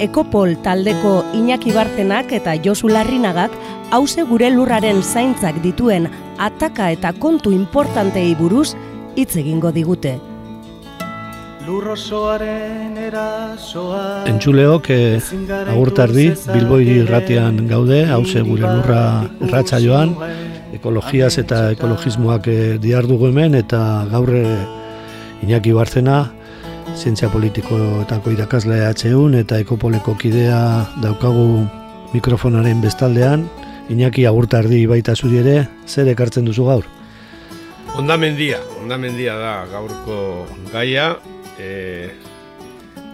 Ekopol taldeko Iñaki Bartenak eta Josu Larrinagak hause gure lurraren zaintzak dituen ataka eta kontu importantei buruz hitz egingo digute. Lurrosoaren erasoa Entzuleok eh, agurtardi Bilboiri irratian gaude, hause gure lurra erratsaioan, ekologiaz eta ekologismoak eh, diardugu hemen eta gaur eh, Iñaki Barzena zientzia politikoetako irakaslea atxeun eta ekopoleko kidea daukagu mikrofonaren bestaldean. Iñaki agurtardi baita zuri ere, zer ekartzen duzu gaur? Ondamendia, ondamendia da gaurko gaia. E,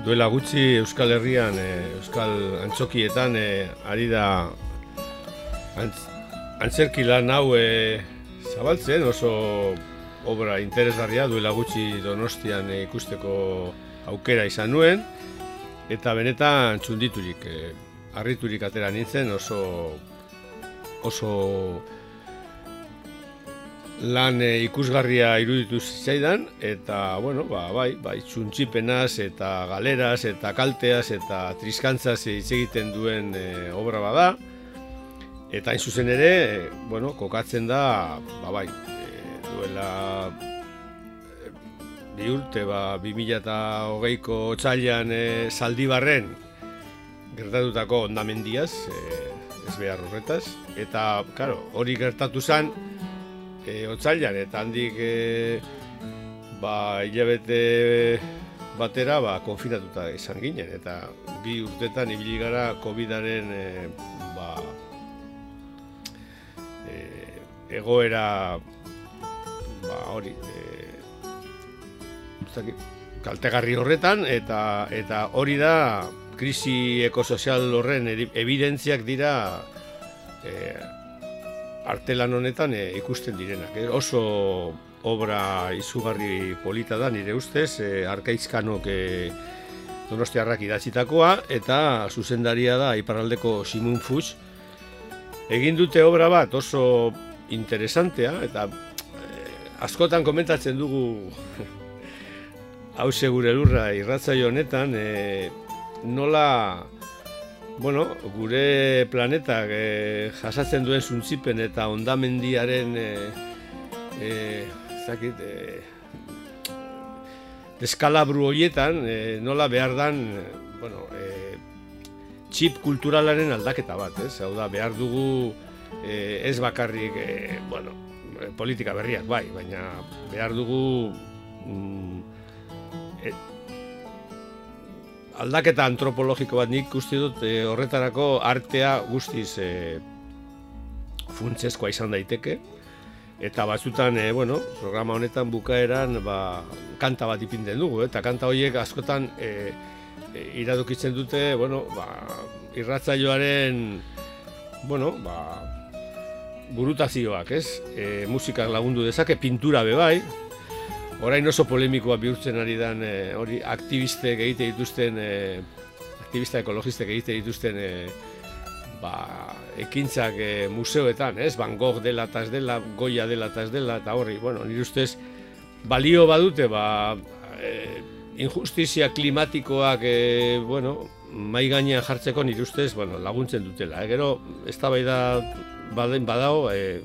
duela gutxi Euskal Herrian, e, Euskal Antzokietan e, ari da antz, antzerki lan hau e, zabaltzen, oso obra interesgarria duela gutxi Donostian eh, ikusteko aukera izan nuen eta benetan txunditurik e, harriturik atera nintzen oso oso lan e, ikusgarria iruditu zitzaidan eta bueno, ba, bai, bai txuntxipenaz eta galeraz eta kalteaz eta triskantzaz hitz egiten duen obra bada. Eta hain zuzen ere, bueno, kokatzen da, ba, bai, duela eh, bi urte, ba, 2008ko txailan e, eh, zaldibarren gertatutako ondamendiaz, e, ez behar horretaz, eta, karo, hori gertatu zen e, otzailan, eta handik e, ba, hilabete batera ba, konfinatuta izan ginen, eta bi urtetan ibili gara COVID-aren e, ba, e, egoera ba, hori e, kaltegarri horretan eta eta hori da krisi ekosozial horren evidentziak dira e, artelan honetan e, ikusten direnak. E, oso obra izugarri polita da nire ustez, e, arkaizkanok e, donostiarrak idatzitakoa eta zuzendaria da iparraldeko Simun Fuchs. Egin dute obra bat oso interesantea eta askotan komentatzen dugu hau gure lurra irratzaio honetan e, nola bueno, gure planetak e, jasatzen duen zuntzipen eta ondamendiaren e, e, zakit, e, deskalabru horietan e, nola behar dan bueno, e, txip kulturalaren aldaketa bat, ez? Hau da, behar dugu e, ez bakarrik, e, bueno, politika berriak bai, baina behar dugu mm, e, aldaketa antropologiko bat nik uste dut e, horretarako artea guztiz e, funtsezkoa izan daiteke. Eta batzutan e, bueno, programa honetan bukaeran ba, kanta bat ipinten dugu eta kanta horiek askotan e, e, iradokitzen dute bueno, ba, irratzaioaren bueno, ba, burutazioak, ez? E, musikak lagundu dezake, pintura be bai. Orain oso polemikoa bihurtzen ari dan e, hori aktivistek egite dituzten e, aktivista ekologistek egite dituzten e, ba, ekintzak e, museoetan, ez? Van Gogh dela eta ez dela, Goya dela eta ez dela, eta horri, bueno, nire ustez balio badute, ba, e, injustizia klimatikoak, e, bueno, mai gainean jartzeko nire ustez, bueno, laguntzen dutela. E, gero, ez da baden badao e,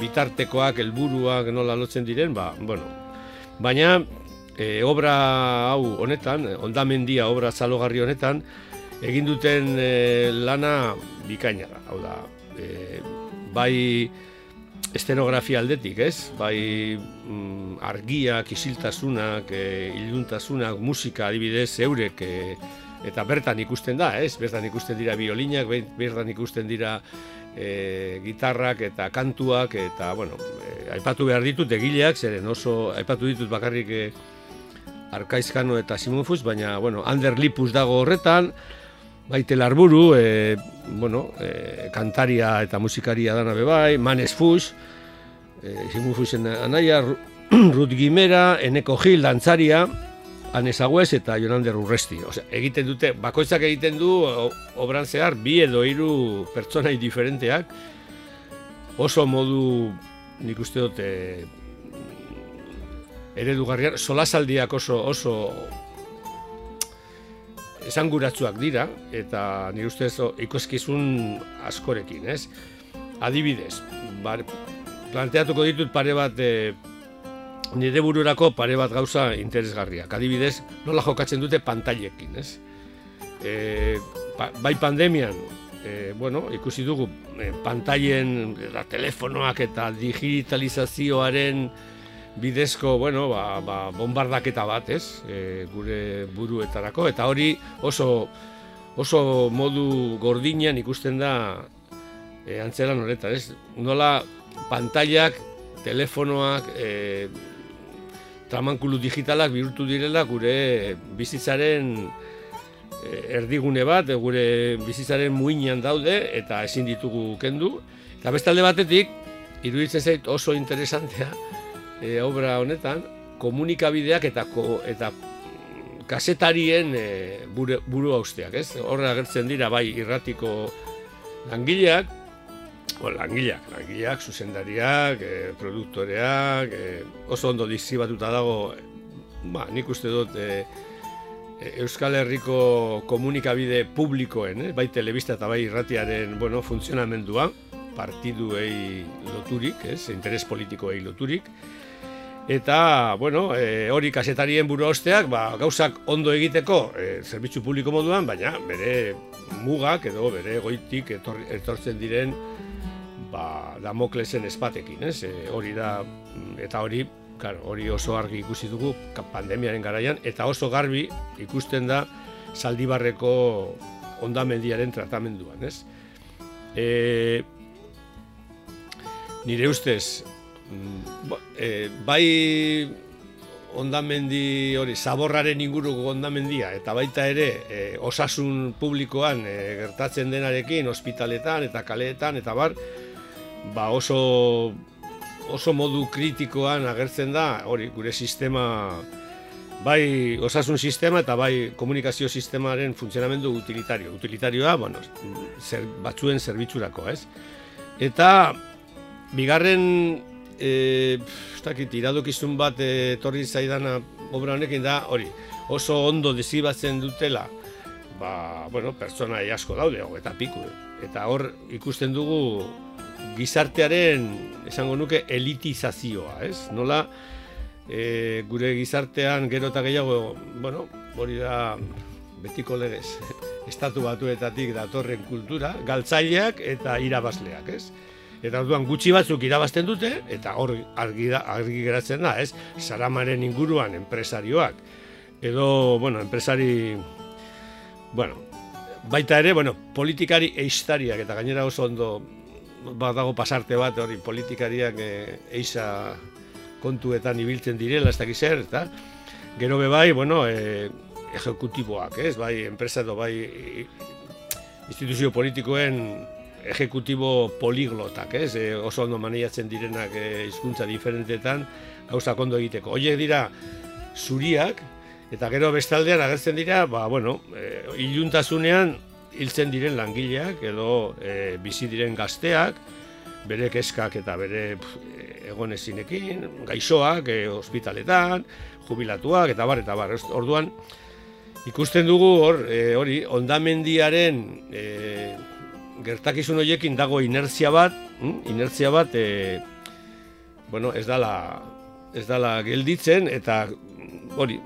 bitartekoak, helburuak nola lotzen diren, ba, bueno. Baina e, obra hau honetan, ondamendia obra zalogarri honetan, egin duten e, lana bikaina da. Hau da, e, bai estenografia aldetik, ez? Bai mm, argiak, isiltasunak, e, iluntasunak, musika adibidez, eurek, e, eta bertan ikusten da, ez? Bertan ikusten dira biolinak, bertan ikusten dira e, gitarrak eta kantuak eta bueno, e, aipatu behar ditut egileak, zeren oso aipatu ditut bakarrik e, Arkaizkano eta Simon Fuchs, baina, bueno, Ander Lipus dago horretan, baite larburu, e, bueno, e, kantaria eta musikaria dana bebai, Manes Fuchs, e, Simon Fuchsen anaia, Ruth Gimera, Eneko Gil, dantzaria, Anes Agüez eta Jonander Urresti. Osea, egiten dute, bakoitzak egiten du obran zehar, bi edo hiru pertsonai diferenteak, oso modu, nik uste dute, eredugarriak, solasaldiak oso oso esanguratsuak dira eta nire ustez ikoskizun askorekin, ez? Adibidez, bar, planteatuko ditut pare bat e, nire bururako pare bat gauza interesgarriak. Adibidez, nola jokatzen dute pantailekin, ez? E, bai pandemian, e, bueno, ikusi dugu e, pantailen, telefonoak eta digitalizazioaren bidezko, bueno, ba, ba, bombardaketa bat, ez, e, gure buruetarako, eta hori oso, oso modu gordinean ikusten da e, antzelan horretan, ez, nola pantailak, telefonoak, e, tramankulu digitalak bihurtu direla gure bizitzaren e, erdigune bat, gure bizitzaren muinean daude, eta ezin ditugu kendu, eta bestalde batetik, iruditzen zait oso interesantea, e, obra honetan komunikabideak eta ko, eta kasetarien e, buru, buru hausteak, ez? Horre agertzen dira bai irratiko langileak, o, langileak, langileak, zuzendariak, e, produktoreak, e, oso ondo dizibatuta dago, ba, nik uste dut, e, Euskal Herriko komunikabide publikoen, eh? bai telebista eta bai irratiaren bueno, funtzionamendua, partiduei loturik, ez? interes politikoei loturik, Eta, bueno, e, hori kasetarien buru osteak, ba, gauzak ondo egiteko e, zerbitzu publiko moduan, baina bere mugak edo bere goitik etortzen diren ba, Damoklesen espatekin, ez? E, hori da, eta hori, claro, hori oso argi ikusi dugu pandemiaren garaian, eta oso garbi ikusten da saldibarreko ondamendiaren tratamenduan, ez? E, nire ustez, e, bai ondamendi hori, zaborraren inguruko ondamendia, eta baita ere e, osasun publikoan e, gertatzen denarekin, ospitaletan eta kaleetan, eta bar, ba oso, oso modu kritikoan agertzen da, hori, gure sistema, bai osasun sistema eta bai komunikazio sistemaren funtzionamendu utilitario. Utilitarioa, bueno, zer, batzuen zerbitzurako, ez? Eta, bigarren e, dakit, iradokizun bat etorri zaidana obra honekin da, hori, oso ondo desibatzen dutela, ba, bueno, pertsona asko daude, eta piku, eta hor ikusten dugu gizartearen, esango nuke, elitizazioa, ez? Nola, e, gure gizartean gero eta gehiago, bueno, hori da, betiko legez, estatu batuetatik datorren kultura, galtzaileak eta irabazleak, ez? Eta orduan gutxi batzuk irabazten dute, eta hor argi, da, argi geratzen da, ez? Saramaren inguruan enpresarioak. Edo, bueno, enpresari... Bueno, baita ere, bueno, politikari eistariak, eta gainera oso ondo badago pasarte bat hori politikariak e, eisa kontuetan ibiltzen direla, ez dakiz zer, eta gero be bai, bueno, e, ejecutiboak, ez? Bai, enpresa edo bai instituzio politikoen ejecutibo poliglotak, ez? E, oso ondo maneiatzen direnak e, hizkuntza diferentetan gauza ondo egiteko. Hoiek dira zuriak eta gero bestaldean agertzen dira, ba bueno, e, iluntasunean hiltzen diren langileak edo e, bizi diren gazteak, bere keskak eta bere egonezinekin, gaixoak, e, ospitaletan, jubilatuak eta bar eta bar. Orduan ikusten dugu hor, e, hori ondamendiaren e, gertakizun horiekin dago inertzia bat, hm? inertzia bat, e, bueno, ez dala, ez dala gelditzen, eta hori,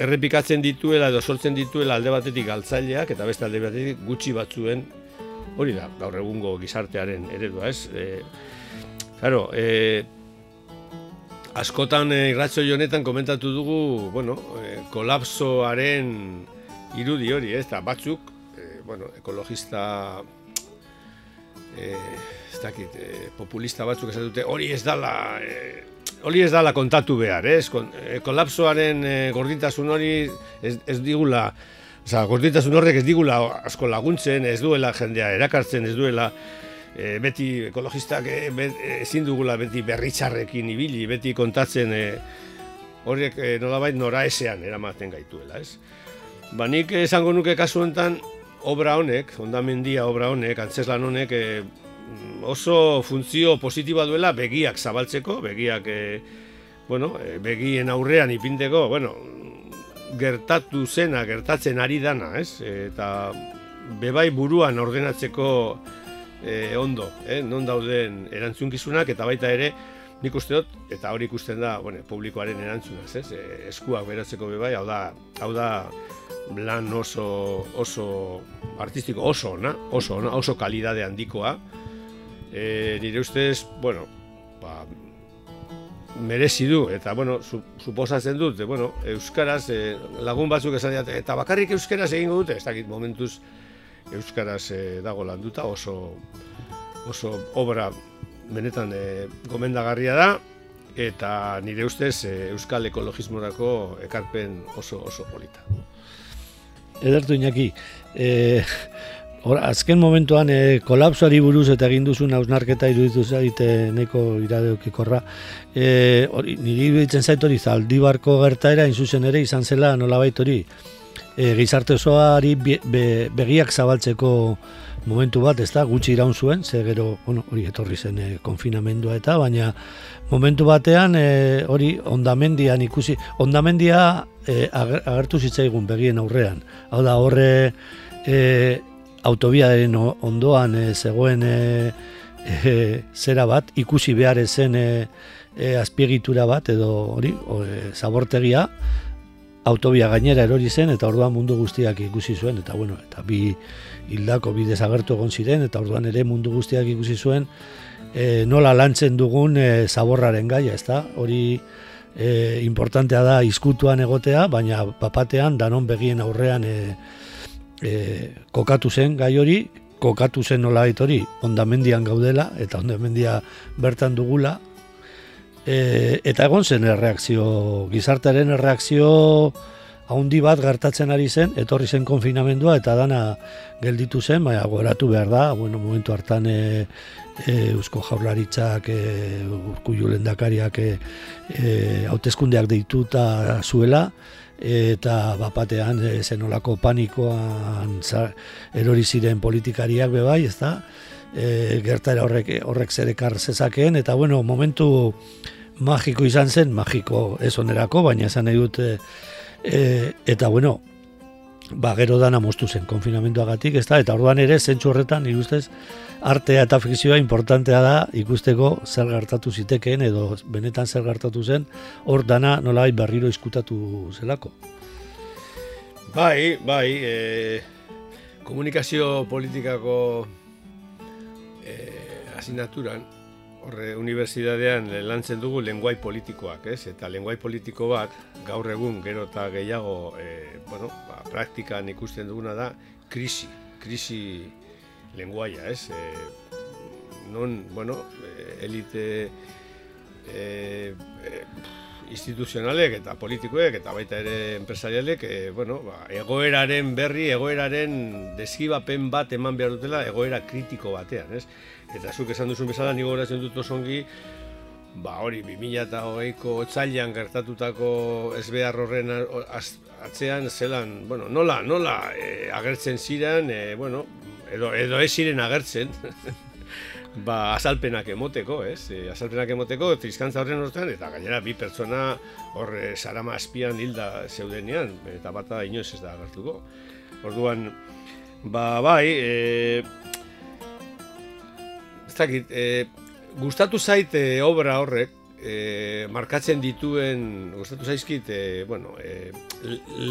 errepikatzen dituela edo sortzen dituela alde batetik galtzaileak, eta beste alde batetik gutxi batzuen, hori da, gaur egungo gizartearen eredua, ez? E, claro, e, askotan e, irratxo honetan komentatu dugu, bueno, e, kolapsoaren irudi hori, ez da, batzuk, bueno, ekologista eh, ez dakit, eh, populista batzuk esan dute, hori ez dala eh, hori ez dala kontatu behar, ez? Eh, kolapsoaren e, gordintasun hori ez, ez digula, oza, gordintasun horrek ez digula asko laguntzen, ez duela jendea erakartzen, ez duela e, beti ekologistak e, ezin dugula beti berritxarrekin ibili, beti kontatzen e, horiek e, nolabait nora esean eramaten gaituela, ez? Ba, nik esango nuke kasu honetan, obra honek, ondamendia obra honek, antzeslan honek, e, oso funtzio positiboa duela begiak zabaltzeko, begiak e, bueno, e, begien aurrean ipinteko, bueno, gertatu zena, gertatzen ari dana, ez? Eta bebai buruan ordenatzeko e, ondo, eh? non dauden erantzunkizunak eta baita ere nik uste dut, eta hori ikusten da, bueno, publikoaren erantzunaz, ez? Eskuak beratzeko bebai, hau da, hau da lan oso, oso artistiko, oso ona, oso ona, oso kalidade handikoa, e, nire ustez, bueno, ba, merezi du, eta, bueno, su, suposatzen dut, bueno, euskaraz, e, lagun batzuk esan dut, eta bakarrik euskaraz egingo dute, ez dakit momentuz euskaraz e, dago landuta, oso, oso obra benetan e, gomendagarria da, eta nire ustez e, euskal ekologismorako ekarpen oso oso polita. Edertu inaki, e, Hor, azken momentuan e, kolapsoari buruz eta egin duzun hausnarketa iruditu zaite neko iradeokikorra. E, hori, niri bitzen zait hori zaldibarko gertaera inzuzen ere izan zela nolabait hori e, gizarte osoari begiak zabaltzeko momentu bat, ez da, gutxi iraun zuen, ze gero, bueno, hori etorri zen e, konfinamendua eta, baina momentu batean e, hori ondamendian ikusi, ondamendia e, agertu zitzaigun begien aurrean. Hau da, horre, e, autobiaren ondoan e, zegoen e, e, zera bat, ikusi behar zen e, e, azpiegitura bat edo hori, e, zabortegia, autobia gainera erori zen eta orduan mundu guztiak ikusi zuen eta bueno, eta bi hildako bi desagertu egon ziren eta orduan ere mundu guztiak ikusi zuen e, nola lantzen dugun e, zaborraren gaia, ezta? Hori e, importantea da izkutuan egotea, baina papatean danon begien aurrean e, e, kokatu zen gai hori, kokatu zen nola hori ondamendian gaudela, eta ondamendia bertan dugula, e, eta egon zen erreakzio, gizartaren erreakzio haundi bat gertatzen ari zen, etorri zen konfinamendua, eta dana gelditu zen, baina goratu behar da, bueno, momentu hartan e, e, Eusko Jaurlaritzak, e, Urkullu lendakariak e, e, hautezkundeak deituta zuela, eta bapatean e, zenolako panikoan erori ziren politikariak bebai, ez da? E, gertara horrek, horrek zerekar zezakeen, eta bueno, momentu magiko izan zen, magiko ez onerako, baina esan nahi dut, e, eta bueno, ba, gero dana moztu zen konfinamentuagatik, ez da? Eta orduan ere, zentsu horretan, ustez, artea eta fikzioa importantea da ikusteko zer gertatu zitekeen edo benetan zer gertatu zen hor dana nolabait berriro izkutatu zelako. Bai, bai, e, komunikazio politikako e, asinaturan, horre unibertsitatean lantzen dugu lenguai politikoak, ez? Eta lenguai politiko bat, gaur egun, gero eta gehiago, e, bueno, ba, praktikan ikusten duguna da, krisi, krisi lenguaia, ez? E, non, bueno, eh, elite e, e, instituzionalek eta politikoek eta baita ere enpresarialek e, bueno, ba, egoeraren berri, egoeraren deskibapen bat eman behar dutela egoera kritiko batean, ez? Eta zuk esan duzun bezala, nigo horazen dut osongi, ba hori, 2008ko otzailan gertatutako ezbehar horren atzean, zelan, bueno, nola, nola e, agertzen ziren, e, bueno, edo, edo ez ziren agertzen, ba, azalpenak emoteko, ez? E, azalpenak emoteko, trizkantza horren ortean, eta gainera bi pertsona hor e, sarama aspian hilda zeudenean, eta bata inoz ez da agertuko. Orduan, ba, bai, e, ez dakit, e, gustatu zaite obra horrek, e, markatzen dituen, gustatu zaizkit, e, bueno, e,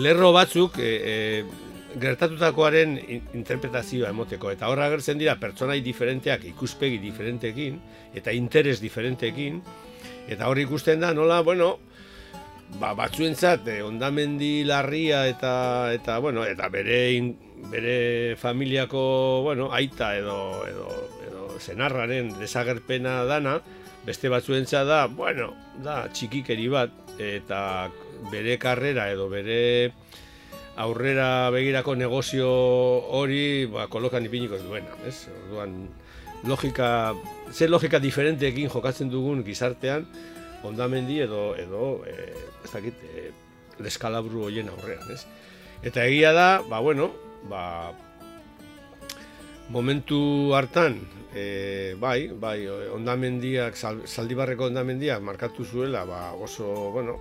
lerro batzuk, e, e, gertatutakoaren interpretazioa emoteko. Eta horra agertzen dira pertsonai diferenteak ikuspegi diferentekin eta interes diferentekin eta hor ikusten da nola bueno ba, batzuentzat eh, ondamendi larria eta eta bueno eta bere bere familiako bueno aita edo edo edo zenarraren desagerpena dana, beste batzuentza da, bueno, da txikikeri bat, eta bere karrera edo bere aurrera begirako negozio hori ba, kolokan ipiniko duena. Ez? Orduan, logika, ze logika diferenteekin jokatzen dugun gizartean, ondamendi edo, edo e, ez dakit, e, deskalabru hoien aurrean. Ez? Eta egia da, ba, bueno, ba, momentu hartan, e, bai, bai, ondamendiak, zaldibarreko ondamendiak markatu zuela, ba, oso, bueno,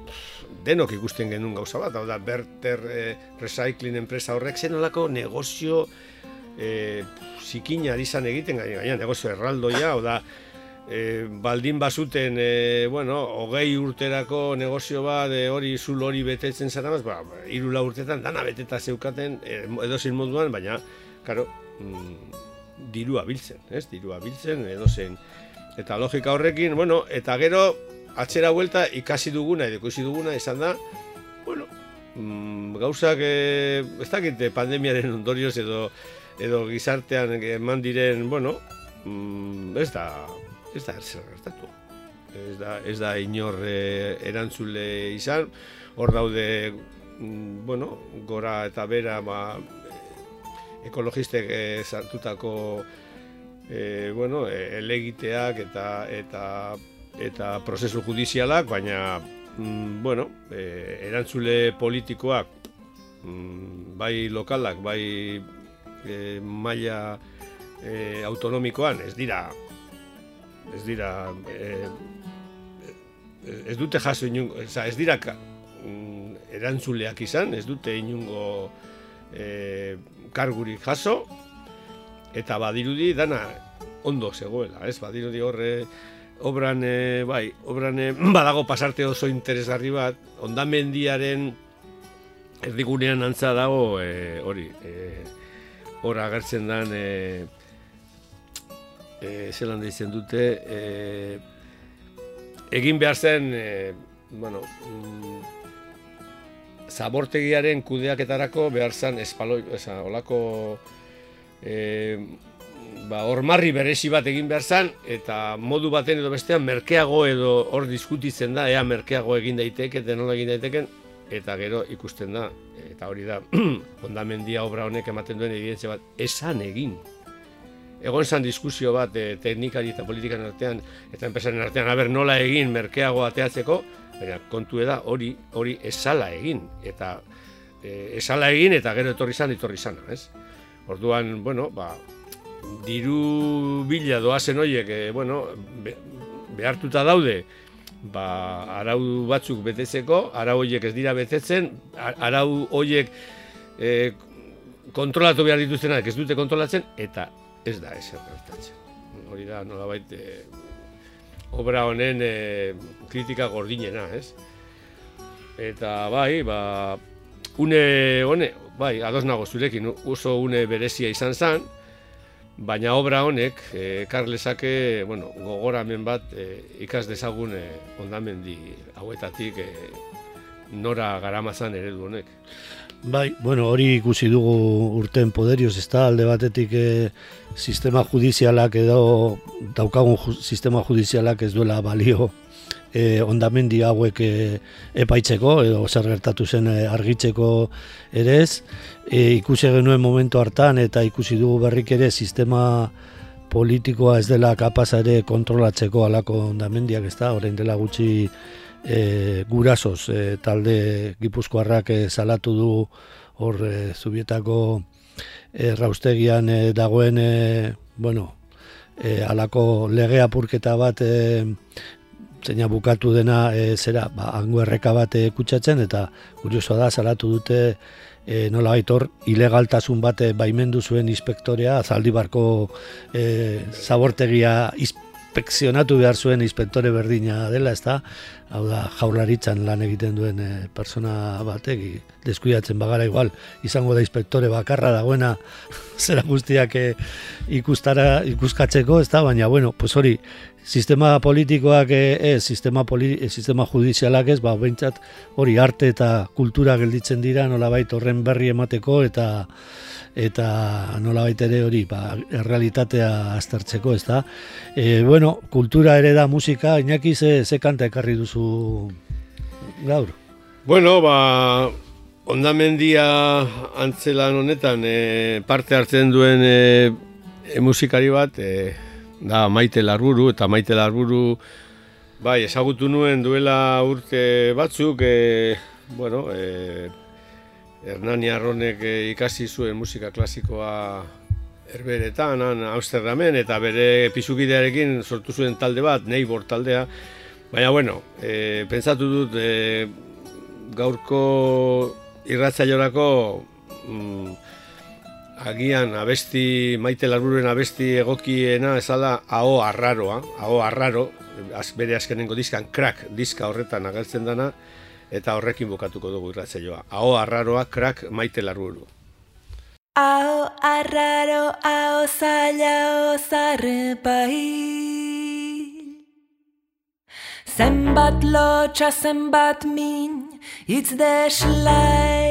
denok ikusten genuen gauza bat, hau da, Berter e, Recycling enpresa horrek zenolako negozio e, zikina ari zan egiten, gaina, negozio erraldoia, hau da, e, baldin bazuten, e, bueno, hogei urterako negozio bat, e, hori zul hori betetzen zara, ba, irula urtetan, dana beteta zeukaten, e, edo moduan, baina, karo, mm, dirua biltzen, ez? Dirua biltzen edo zen. Eta logika horrekin, bueno, eta gero atzera vuelta ikasi duguna edo ikusi duguna izan da, bueno, mm, gauzak e, ez dakite pandemiaren ondorioz edo edo gizartean eman diren, bueno, mm, ez da ez da zer gertatu. Ez da, ez da inor e, erantzule izan, hor daude mm, bueno, gora eta bera ba, ekologistek e, sartutako e, bueno, e, elegiteak eta eta eta prozesu judizialak, baina mm, bueno, e, erantzule politikoak mm, bai lokalak, bai e, maila e, autonomikoan ez dira ez dira e, ez dute jaso inungo, ez dira mm, erantzuleak izan, ez dute inungo e, kargurik jaso eta badirudi dana ondo zegoela, ez? Badirudi horre obran e, bai, obran e, badago pasarte oso interesgarri bat, ondamendiaren erdigunean antza dago e, hori, e, hor agertzen dan e, e, zelan deitzen dute e, egin behar zen e, bueno, mm, zabortegiaren kudeaketarako behar zen espaloi, eza, olako e, ba, ormarri beresi bat egin behar zen, eta modu baten edo bestean merkeago edo hor diskutitzen da, ea merkeago egin daiteke, nola egin daiteken, eta gero ikusten da, eta hori da, ondamendia obra honek ematen duen evidentzia bat, esan egin. Egon zan diskusio bat e, teknikari eta politikan artean, eta enpresaren artean, haber nola egin merkeago ateatzeko, baina kontu da hori hori esala egin eta e, esala egin eta gero etorri izan etorri izana, ez? Orduan, bueno, ba, diru bila doazen horiek, e, bueno, behartuta daude, ba, arau batzuk betetzeko, arau horiek ez dira betetzen, arau horiek e, kontrolatu behar dituztenak ez dute kontrolatzen, eta ez da ez gertatzen. Hori da, nolabait, e, obra honen e, kritika gordinena, ez? Eta bai, ba, une hone, bai, ados nago zurekin, oso une berezia izan zen, baina obra honek, e, karlesake, bueno, gogoramen bat e, ikas dezagun e, ondamendi hauetatik e, nora garamazan eredu honek. Bai, bueno, hori ikusi dugu urten poderioz, ez da, alde batetik e, sistema judizialak edo daukagun sistema judizialak ez duela balio e, ondamendi hauek e, epaitzeko edo zer gertatu zen argitzeko ere ez. E, ikusi genuen momentu hartan eta ikusi dugu berrik ere sistema politikoa ez dela kapazare kontrolatzeko alako ondamendiak ez da, orain dela gutxi e, gurasoz e, talde gipuzkoarrak e, salatu du hor e, zubietako e, raustegian e, dagoen e, bueno, e, alako lege apurketa bat e, zeina bukatu dena e, zera ba, hango erreka bat e, kutsatzen eta kuriosoa da salatu dute e, nola baitor ilegaltasun bate baimendu zuen inspektorea zaldibarko e, zabortegia inspekzionatu behar zuen inspektore berdina dela, ezta? Hau da, jaurlaritzan lan egiten duen e, persona batek, deskuidatzen bagara igual, izango da inspektore bakarra dagoena zera guztiak e, ikustara, ikuskatzeko, ezta? Baina, bueno, pues hori, sistema politikoak ez, sistema, poli, sistema judizialak ez, ba, behintzat hori arte eta kultura gelditzen dira nolabait horren berri emateko eta eta nolabait ere hori ba, errealitatea aztertzeko, ez da. E, bueno, kultura ere da musika, inaki ze, ze kanta ekarri duzu gaur? Bueno, ba, ondamendia antzelan honetan e, parte hartzen duen e, e, musikari bat, e, da maite larburu, eta maite larburu, bai, ezagutu nuen duela urte batzuk, e, bueno, e, Hernani Arronek e, ikasi zuen musika klasikoa erberetan, han, Austerramen, eta bere pizukidearekin sortu zuen talde bat, Neibor taldea, baina, bueno, e, pentsatu dut, e, gaurko irratzaiorako mm, agian abesti maite larburen abesti egokiena esala aho arraroa, aho arraro, az, bere azkenengo diskan crack diska horretan agertzen dana eta horrekin bukatuko dugu irratzaioa. Aho arraroa crack maite larburu. Aho arraro, aho zaila, aho zarrepai Zenbat lotxa, zenbat min, itz deslai.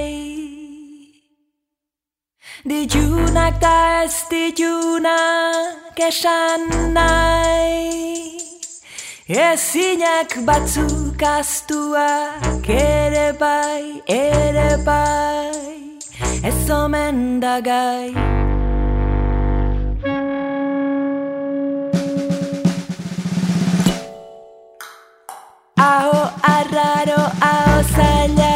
Ditunak da ez ditunak esan nahi. Ezinak batzuk astuak ere bai, ere bai, ez omen da gai. Aho arraro, aho zaila,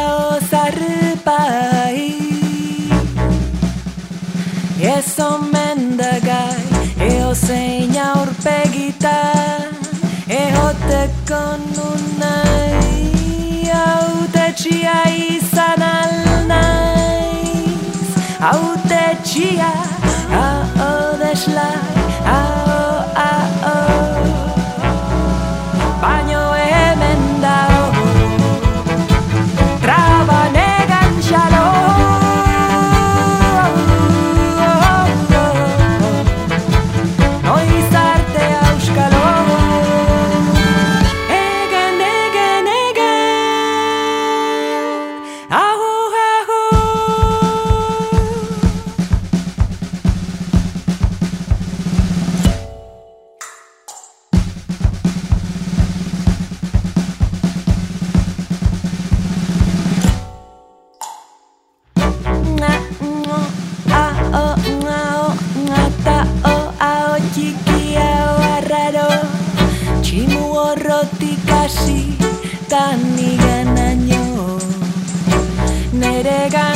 Ez omen da gai, eo zein aurpegita Eoteko nun nahi, haute txia izan alnaiz Haute txia, aho deslai, aho, aho Bere espain